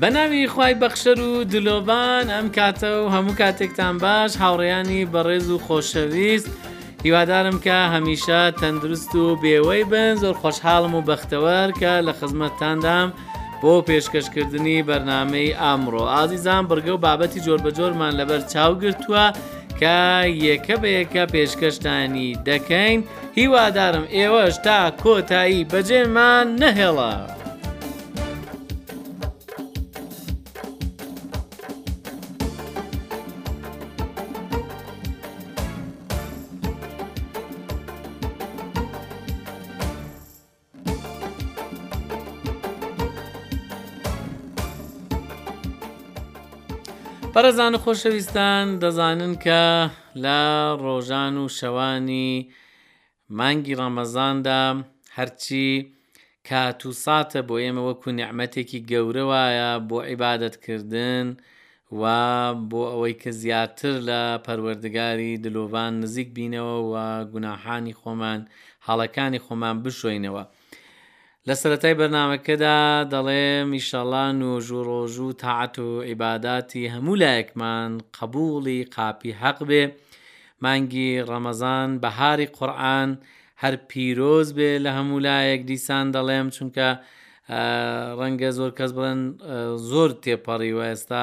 بە ناوی خوای بەخشەر و دلۆڤان ئەم کاتە و هەموو کاتێکتان باش هاوڕێیانی بەڕێز و خۆشەویست هیوادارم کە هەمیشە تەندروست و بێوەی بن زۆر خۆشحاڵم و بەختەوەر کە لە خزمەتتاندام بۆ پێشکەشکردنی بەرنمەی ئامڕۆ ئازیزان بڕگە و بابەتی جۆربەجۆرمان لەبەر چاوگرتووە کە یەکە بە یەکە پێشکەشتانی دەکەین هیوادارم ئێوەش تا کۆتایی بەجێمان نەهێڵە. بەڕێزان و خۆشەویستان دەزانن کە لە ڕۆژان و شەوانی مانگی ڕەمەزاندا هەرچی کات و ساتە بۆ ئێمە وەکو نیعمەتێکی گەورە وایە بۆ عیبادەت کردن و بۆ ئەوەی کە زیاتر لە پەروەردگاری دلۆڤان نزیک بینەوە و گوناحانی خۆمان هەڵەکانی خۆمان بشۆینەوە لە سەرەتای بەرنامەکەدا دەڵێم ئیشەڵا نۆژ و ڕۆژ و تاعەت و عیباداتی هەموو لایەکمان قبولی قاپی حەق بێ مانگی ڕەمەزان بەهاری قورآن هەر پیرۆز بێ لە هەموو لایەک دیسان دەڵێم چونکە ڕەنگە زۆر کەس بڵێن زۆر تێپەڕی و ئێستا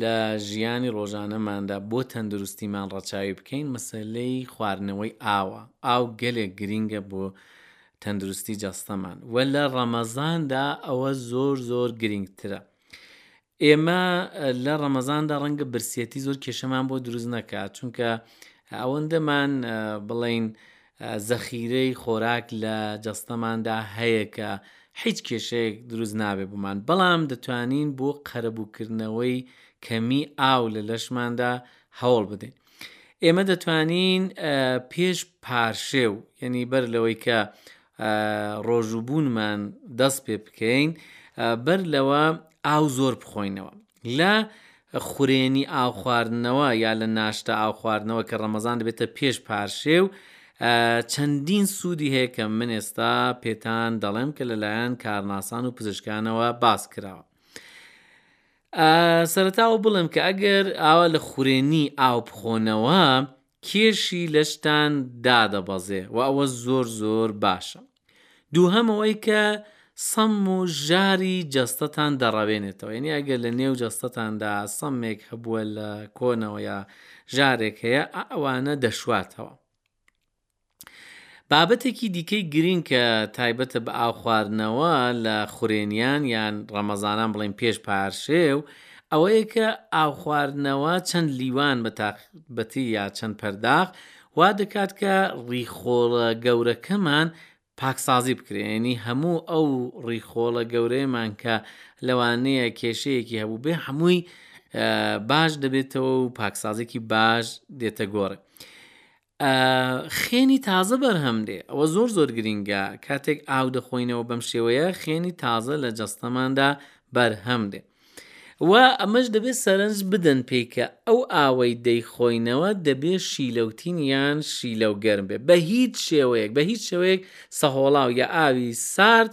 لە ژیانی ڕۆژانەماندا بۆ تەندروستیمان ڕەچاوی بکەین مەسەلەی خواردنەوەی ئاوە، ئاو گەلێک گرینگە بۆ تەندروستی جەستەمان و لە ڕەمەزاندا ئەوە زۆر زۆر گرینگترە. ئێمە لە ڕەمەزاندا ڕەنگە برسیەتی زۆر کێشەمان بۆ دروست نەکات چونکە ئەوەندەمان بڵین زەخیرەی خۆراک لە جەستەماندا هەیە کە هیچ کێشەیەک دروست نابێت بۆمان، بەڵام دەتوانین بۆ قەرەبووکردنەوەی کەمی ئاو لە لەشماندا هەوڵ بدەین. ئێمە دەتوانین پێش پارشێو یعنی بەر لەوەی کە ڕۆژووبوونمان دەست پێ بکەین بەر لەوە ئاو زۆر بخۆینەوە. لە خورێنی ئاو خواردنەوە یا لە ناشتا ئاو خواردنەوە کە ڕەمەزان دەبێتە پێش پارشێو چەندین سوودی هەیە کە من ئێستا پێتان دەڵێم کە لەلایەن کارناسان و پزیشکانەوە باس کراوە سەرتاوە بڵێم کە ئەگەر ئاوا لە خورێنی ئاو بخۆنەوە کێشی لەشتان دادەبەزێ و ئەوە زۆر زۆر باشە دووهەم ئەوەی کە سەم و ژاری جەستەتان دەڕەوێنێتەوە یەنی ئەگەر لە نێو جەستەتاندا سەمێک هەبووە لە کۆنەوە یا ژارێک هەیە ئەوانە دەشواتەوە بابەتێکی دیکەی گرینگ کە تایبەتە بە ئاو خواردنەوە لە خورێنیان یان ڕەمەزانان بڵێن پێش پارشێو ئەوەیە کە ئاو خواردنەوە چەند لیوان بە تاقبەتی یا چەند پەرداخ وا دەکات کە ڕیخۆڵە گەورەکەمان پاکسازی بکرێنی هەموو ئەو ڕیخۆڵە گەورەیەمان کە لەوانەیە کێشەیەکی هەبوو بێ هەمووی باش دەبێتەوە و پاکسازێکی باش دێتە گۆڕێ. ئە خێنی تازە بەرهەم دێ ئەوە زۆر زۆر گرینگە کاتێک ئاو دەخۆینەوە بەم شێوەیە خێنی تازە لە جەستەماندا بەرهەم دێ و ئەمەش دەبێت سەرنج بدەن پێی کە ئەو ئاوەی دەیخۆینەوە دەبێ شیلەوتین یان شیلەو گەرم بێ بە هیچ شێوەیەک بە هیچ شێوەیەک سەهۆڵاو یا ئاوی سارد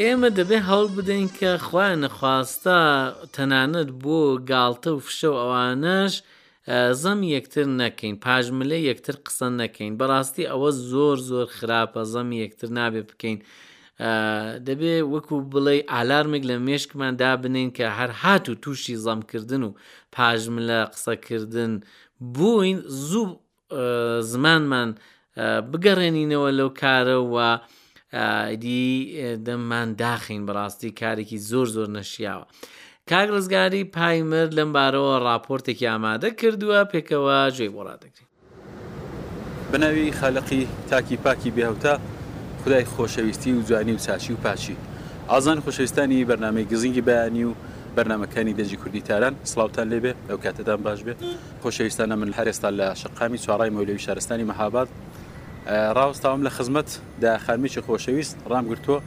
ئێمە دەبێ هەوڵبدەین کە خوای نەخواستە تەنانەت بۆ گاڵتە و فشە و ئەوانەش زەم یەکتر نەکەین پاژملە یەکتر قسە نەکەین بەڕاستی ئەوە زۆر زۆر خراپە زەم یەکتر نابێ بکەین. دەبێ وەکو بڵێ ئالارمێک لە مێشکمان دابنین کە هەر هات و تووشی زەمکردن و پاژملە قسەکردن بووین زوو زمانمان بگەڕێنینەوە لەو کارە و ئیدی دەممان داخین بەڕاستی کارێکی زۆر زۆر نەشیاوە. کاک ڕزگاری پایمەر لەم بارەوە ڕاپۆرتێکی ئامادە کردووە پێکەوە جێی بۆ ڕادەگرین. بەناوی خالقی تاکی پاکی بێهەوتا خدای خۆشەویستی و جوانی و چاچی و پاچی ئازان خۆشەویستانی بەرنامەی گزینگی بەیانی و بەرنمەکانی دەنجی کوردی تاران سلااوان لێبێ ئەو کاتتان باش بێ خۆشەویستانە من هەر ئێستا لە شەقامی چواڕای مەولەوی شارستانی مەهاباد ڕاوەستاوم لە خزمەت دا خانمێکی خۆشەویست ڕام گرتووە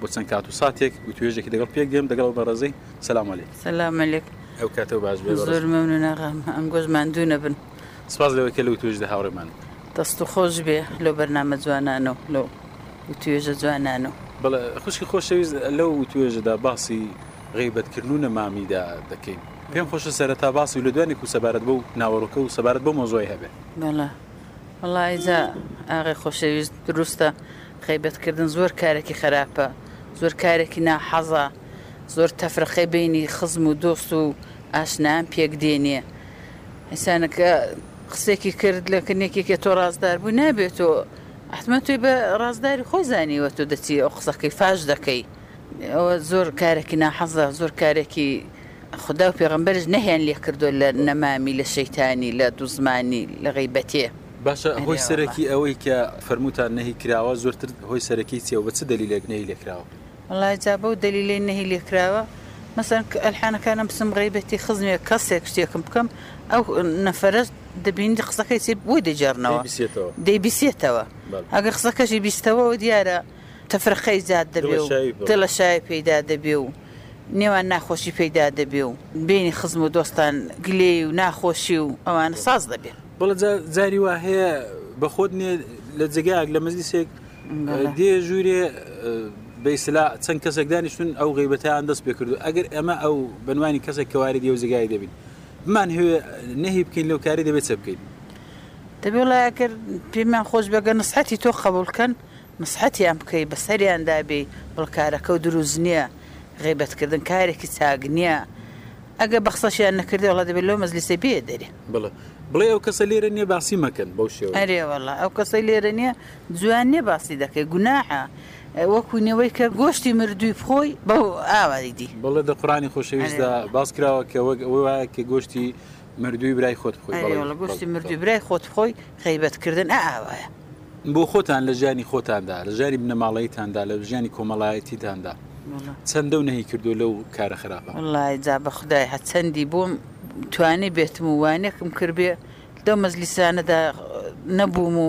بۆ چەند کات و ساتێک گوتوێژێکی دەگەڵ پێک دێم دەگەڵ ئەو بەڕێزەی سەلام علیک سلام علیک ئەو کاتەوە باش بێ بەڕێز. زۆر مەمنون ئاغام ئەمگۆش ماندوو نەبن سپاس لەوەی کە لە وتوێژدا هاوڕێمانی دەست و خۆش بێ لەو بەرنامە جوانانە و لەو وتوێژە جوانانە و بەڵێ خوشکی خۆشەویست لەو وتوێژەدا باسی غەیبەتکردن و نەمامیدا دەکەین. پێم خۆشە سەرەتا باسی و لەدوا نیکو سەبارەت بەو ناوەرۆکە و سەبارەت بەو مەوزوعەی هەبێ. بەڵێ وەڵا ئیجا ئاغای خۆشەویست دروستە غەیبەت کردن زۆر کارێکی خەراپە زۆر کارێکی نا حەزە زۆر تەفرەقەی بەینی خزم و دۆست و ئاشنایان پێک دێنێ ئیسانە کە قسێکی کرد لە کن یەکێ کێ تۆ ڕازدار بووی نابێ تۆ ئەحتمە توی بە ڕازداری خۆی زانیوە تۆ دەچی ئەو قسەکەی فاش دەکەی ئەوە زۆر کارێکی ناحەزە زۆر کارێکی خودا و پێغەمبەرش نەهیان لێ کردوە لە نەمامی لە شەیتانی لە دوزمانی لە غەیبەتێ. باشە هۆی سەرەکی ئەوەی کە فەرمووتان نەهی کراوە زۆرتر هۆی سەرەکی چیە و بە چ دەلیلێک نەهی لێ کراوە؟ وەڵا جا بەو دەلیلەی نەهی لێ کراوە مەسەن کە ئەلحانەکانم بچم غەیبەتی خزمێک کەسێک شتێکم بکەم ئەو نەفەرەش دەبینی قسەکەی چی بۆی دەگێڕنەوە دەیبیسێتەوە دەیبیسێتەوە بەڵێ ئەگەر قسەکەشی بیستەوە ئەوە دیارە تەفرقەی زات دەبێ و دڵەشاوی پەیدا دەبێ و نێوان ناخۆشی پەیدا دەبێ و بەینی خزم و دۆستان گلەیی و ناخۆشی و ئەوانە ساز دەبێ. بەڵێ جا جاری وا هەیە بە خۆت نێ لە جێگایەک لە مەجلیسێک بەڵێ. دێ ژوورێ بە ئیستلا چەند کەسێک دانیشتوون ئەو غەیبەتەیان دەست پێ کردوو ئەگەر ئێمە ئەو بە نوانی کەسێک کە واریدی ئەو جێگای دەبین بمانهەوێ نەهی بکەین لەو کارەی دەبێ چ بکەین؟ دەبێ وەڵا ئەگەر پێمان خۆش بێ گەر نەسحەتی تۆ قەبووڵ کەن. نسحەتیان بکەی بەسەریاندا بێی بڵێ کارەکەو دروست نیە غیبەت کردن کارێکی چاک نیە ئەگەر بەقسەشیان نەکردی وەڵا دەبێ لەو مەجلیسە بێیە دەرێ. بڵێ بڵێ ئەو کەسە لێرە نیە باسی مەکەن بەو شێوەیە. ئەرێ وەڵا ئەو کەسەی لێرە نیە جوان نیە باسی دەکەی گوناحە وەکو نەوەی کە گۆشتی مردووی بخۆی بەو ئاوای دی. بڵێ دە قورئانی خۆشەویستدا باس کراوە کە وەک ئەوەی وایە کە گۆشتی مردوی برای خۆت بخۆی بەڵێ. ئەرێ وەڵا گۆشتی مردوی برای خۆت بخۆی غەیبەت کردن ئە ئاوایە. بۆ خۆتان لە ژیانی خۆتاندا لە ژیانی بنەماڵەیتاندا لە ژیانی کۆمەڵایەتیتاندا چەندە و نەهی کردو لەو کارە خراپە. وەڵای جا بە خودای هە چەندی بووم توانی بێتم و وانەکم کردبێ لەو مەجلیسانەدا نەبووم و.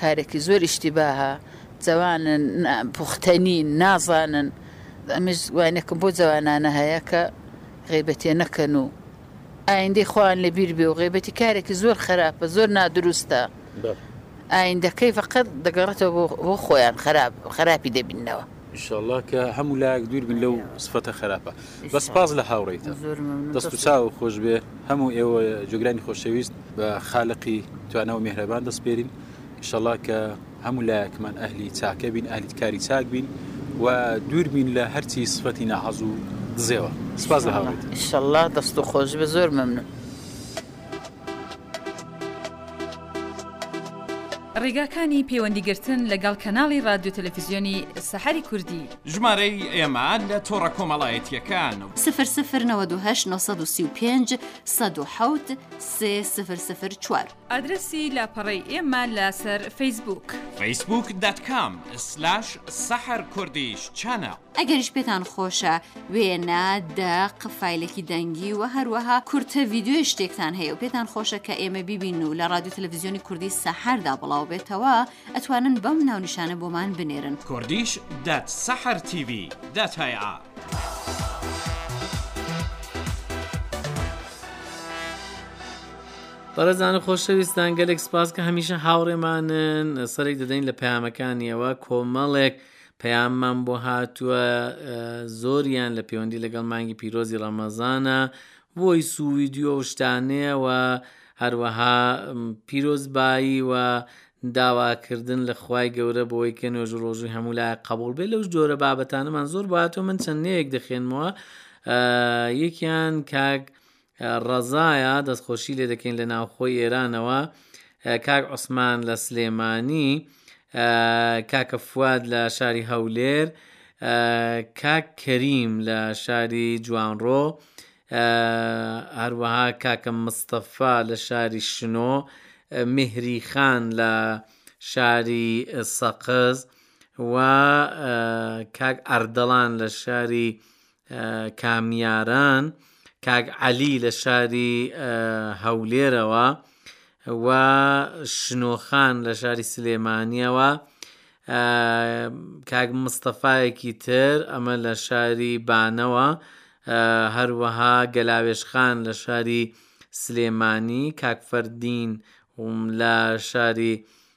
کارێکی زۆر ئیشتیباهە جەوانن نا پوختەنین نازانن ئەمش وانێکم بۆ جەوانانە هەیە کە غەیبەتێ نەکەن و ئایندەی خۆیان لەبیر بێ و غەیبەتی کارێکی زۆر خراپە زۆر نادروستە ئایندەکەی فقط دەگەڕێتەوە بۆ خۆیان خراپ خراپی دەبینەوە. ئیشەڵا کە هەموو لایەک دوور بن لەو سفەتە خراپە بە سپاس لە هاوڕێیت دەست و چاو خۆش بێ هەموو ئێوە جۆگرانی خۆشەویست بە خاالقی توانەوە میهرەبان دەستپێرین ئیشەڵا کە هەموو لایەکمان ئەهلی چاکە بین ئەهلی کاری چاک بین و دوور بین لە هەرچی سفەتی ناحەز و دزێوە سپاس لە هاوڕێت ئیشەڵا دەست و خۆش بە زۆر مەمنون. ڕێگاکانی پەیوەندیگرتن لەگەڵ کەناڵی ڕادیۆ تەلەفزیۆنی سەحەری کوردی. ژمارەی ئێمە لە تۆڕە کۆمەڵایەتییەکان. سفر سفر نەوەد و هەشت نۆ سەد و سی و پێنج سەد و حەوت سێ سفر سفر چوار. ئادرەسی لاپەڕەی ئێمە لەسەر فەیسبووک. فەیسبووک دات کام سلاش سەحەر کوردیش چەناڵ. ئەگەریش پێتان خۆشە وێنە، دەق، فایلێکی دەنگی و هەروەها کورتە ڤیدیۆی شتێکتان هەیە و پێتان خۆشە کە ئێمە بیبین و لە ڕادیو تەلەڤزیۆنی کوردی سەحەردا بڵاو بێتەوە ئەتوانن بەم ناونیشانە بۆمان بنێرن. Kurdish dat Sahar TV بەڕێزان و خۆشەویستان گەلێک سپاس کە هەمیشە هاوڕێمانن سەرێک دەدەین لە پەیامەکانیەوە کۆمەڵێک پەیاممان بۆ هاتووە زۆریان لە پەیوەندی لەگەڵ مانگی پیرۆزی ڕەمەزانە بۆی سوویددیو و شتانەیەوە هەروەها پیرۆزبایی و داواکردن لە خی گەورە بۆی کە نوێژ ڕۆژوی هەموو لای قبول بێت لەو جۆرە بابەتانەمان زۆر باتۆ من چەندەیەک دەخێنمەوە یەکیان کاک ڕەزایە دەستخۆشی لێ دەکەین لە ناوخۆی ئێرانەوە کاک عوسمان لە سلێمانی کاکە فواد لە شاری هەولێر کاک کەریم لە شاری جوانڕۆ هەروەها کاکە مستەفا لە شاری شنۆ مهری خان لە شاری سەقز و کاک ئەردەڵان لە شاری کامیاران کاک عەلی لە شاری هەولێرەوە و شنۆخان لە شاری سلێمانیەوە کاک مستەفاایەکی تر ئەمە لە شاری بانەوە هەروەها گەلاوێشخان لە شاری سلێمانی کاکفەردین لە شاری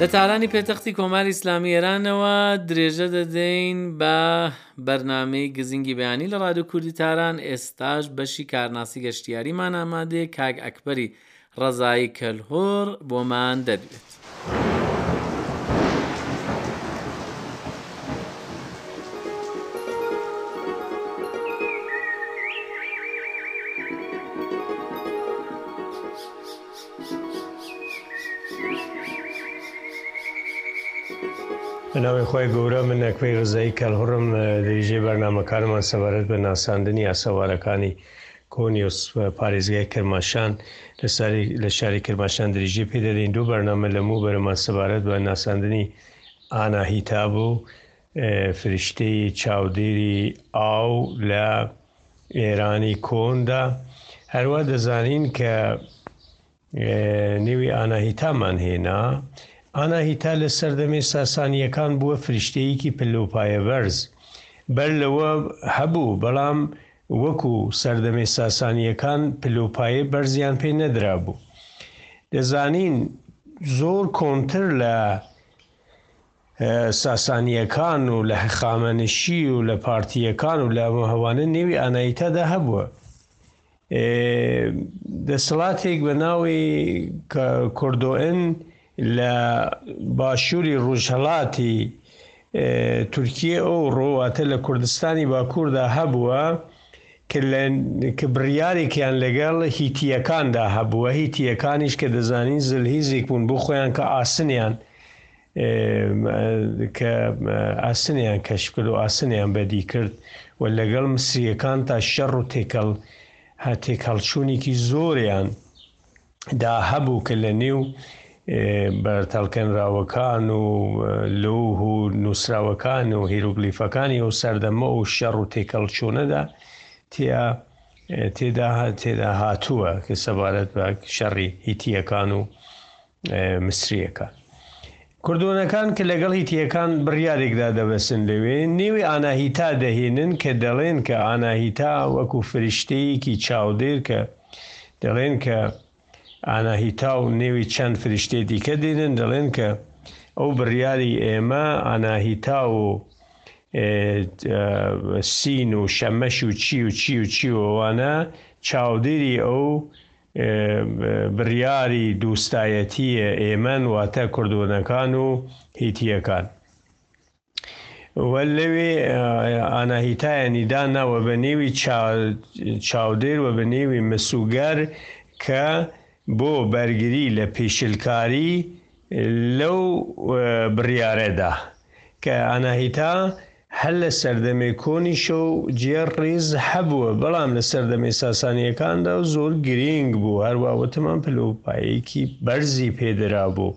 لە تارانی پێتەختی کۆماری ئیسلامی ئێرانەوە درێژە دەدەین بە بەرنمەی گزینگی بەیانی لە ڕادو کوردی تاران ئێستاش بەشی کارناسی گەشتیاریمان ئامادەیە کاک ئەکبەری ڕەزایی کەلهۆر بۆمان دەدوێت. بە ناوی خوای گەورە من ئەکبەی رزایی کەلهوڕم دریژەی بەرنامەکانمان سەبارەت بە ناساندنی ئاسەوارەکانی کۆنی و پارێزگای کرماشان لە شاری کرماشان دریژەی پێ دەدەین دوو بەرنامە لەموو بەرمان سەبارەت بە ناساندنی ئاناهیتا بوو فریشتەی چاودێری ئاو لە ئێرانی کۆندا، هەروا دەزانین کە نێوی ئاناهیتامان هێنا، ئاناهیتا لە سەردەمی ساسانییەکان بووە فریشتەیەکی پلەوپایەبەرز، بەر لەوە هەبوو بەڵام وەکو سەردەمی ساسانییەکان پلەوپایەی بەرزیان پێ نەدرابوو، دەزانین زۆر کۆنتر لە ساسانییەکان و لە هەخامەنشی و لە پارتییەکان و لە ئەوانە نێوی ئانایتادا هەبووە دەسەڵاتێک بە ناوی کۆردۆئن لە باشووری ڕژهڵاتی تورکیە ئەو ڕۆواتە لە کوردستانی باکووردا هەبووە کە بڕیارێکیان لەگەڵ هیتیەکاندا هەبووە هیتیەکانیش کە دەزانین زلهیزێک بوون بۆ خۆیان کە ئاسنیان کە ئاسنیان کەش کرد و ئاسنیان بەدی کرد و لەگەڵ مسریەکان تا شەڕ و تێکەڵ هە تێکهەڵچوونێکی زۆریان دا هەبوو کە لە نێو بە تەڵکەنراوەکان و لەو و نووسراوەکان و هیروگلیفەکانی ئەو سەردەمە و شەڕ و تێکەڵ چوونەدا تیا تێدا تێدا هاتووە کە سەبارەت بە شەڕی هیتیەکان و مسریەکە. کوردۆنەکان کە لەگەڵ هیتییەکان بڕیارێکدا دەبەستن لەوێ، نێوی ئاناهیتا دەهێنن کە دەڵێن کە ئاناهیتا وەکو فریشتەیەکی چاودێر کە دەڵێن کە ئاناهیتا و نێوی چەند فریشتەی دیکە دێنن دەڵێن کە ئەو بڕیاری ئێمە ئاناهیتا و سین و شەمەش و چی و چی و چی و ئەوانە چاودێری ئەو بڕیاری دوستایەتیی ئێمەن، واتە کوردۆنەکان و هیتییەکان. و لەوێ ئاناهیتایانی دانا و بە نێوی چاودێر و بە نێوی مسوگەر کە بۆ بەرگری لە پیشلکاری لەو بڕیارەدا. کە ئاناهیتا هەر لە سەردەمێ کۆنیشەو جێ ڕیز هەبووە بەڵام لە سەردەمێ ساسانیەکاندا و زۆر گرینگ بوو هەروا وتمان پلە و پایەیەکی بەرزی پێ درابوو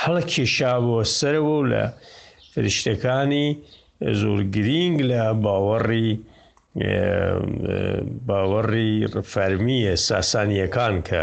هەڵ کێشابووە سەرەوە و لە فرشتەکانی زۆر گرینگ لە باوەڕی باوەڕی فەرمیە ساسانیەکان کە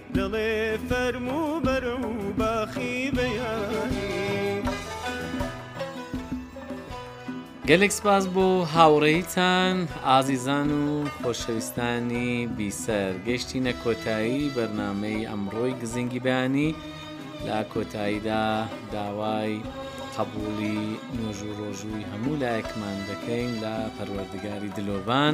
دڵێ فەرموو بەرە و باخی بەیانی. گەلێک سپاس بۆ هاوڕێیتان ئازیزان و خۆشەویستانی بیسەر گەشتینە کۆتایی بەرنمەی ئەمڕۆی گزنگی بەیانی لە کۆتاییدا داوای قبولی نۆژ و ڕۆژووی هەموو لایەکمان دەکەین لە پەروەردگاری دلۆڤان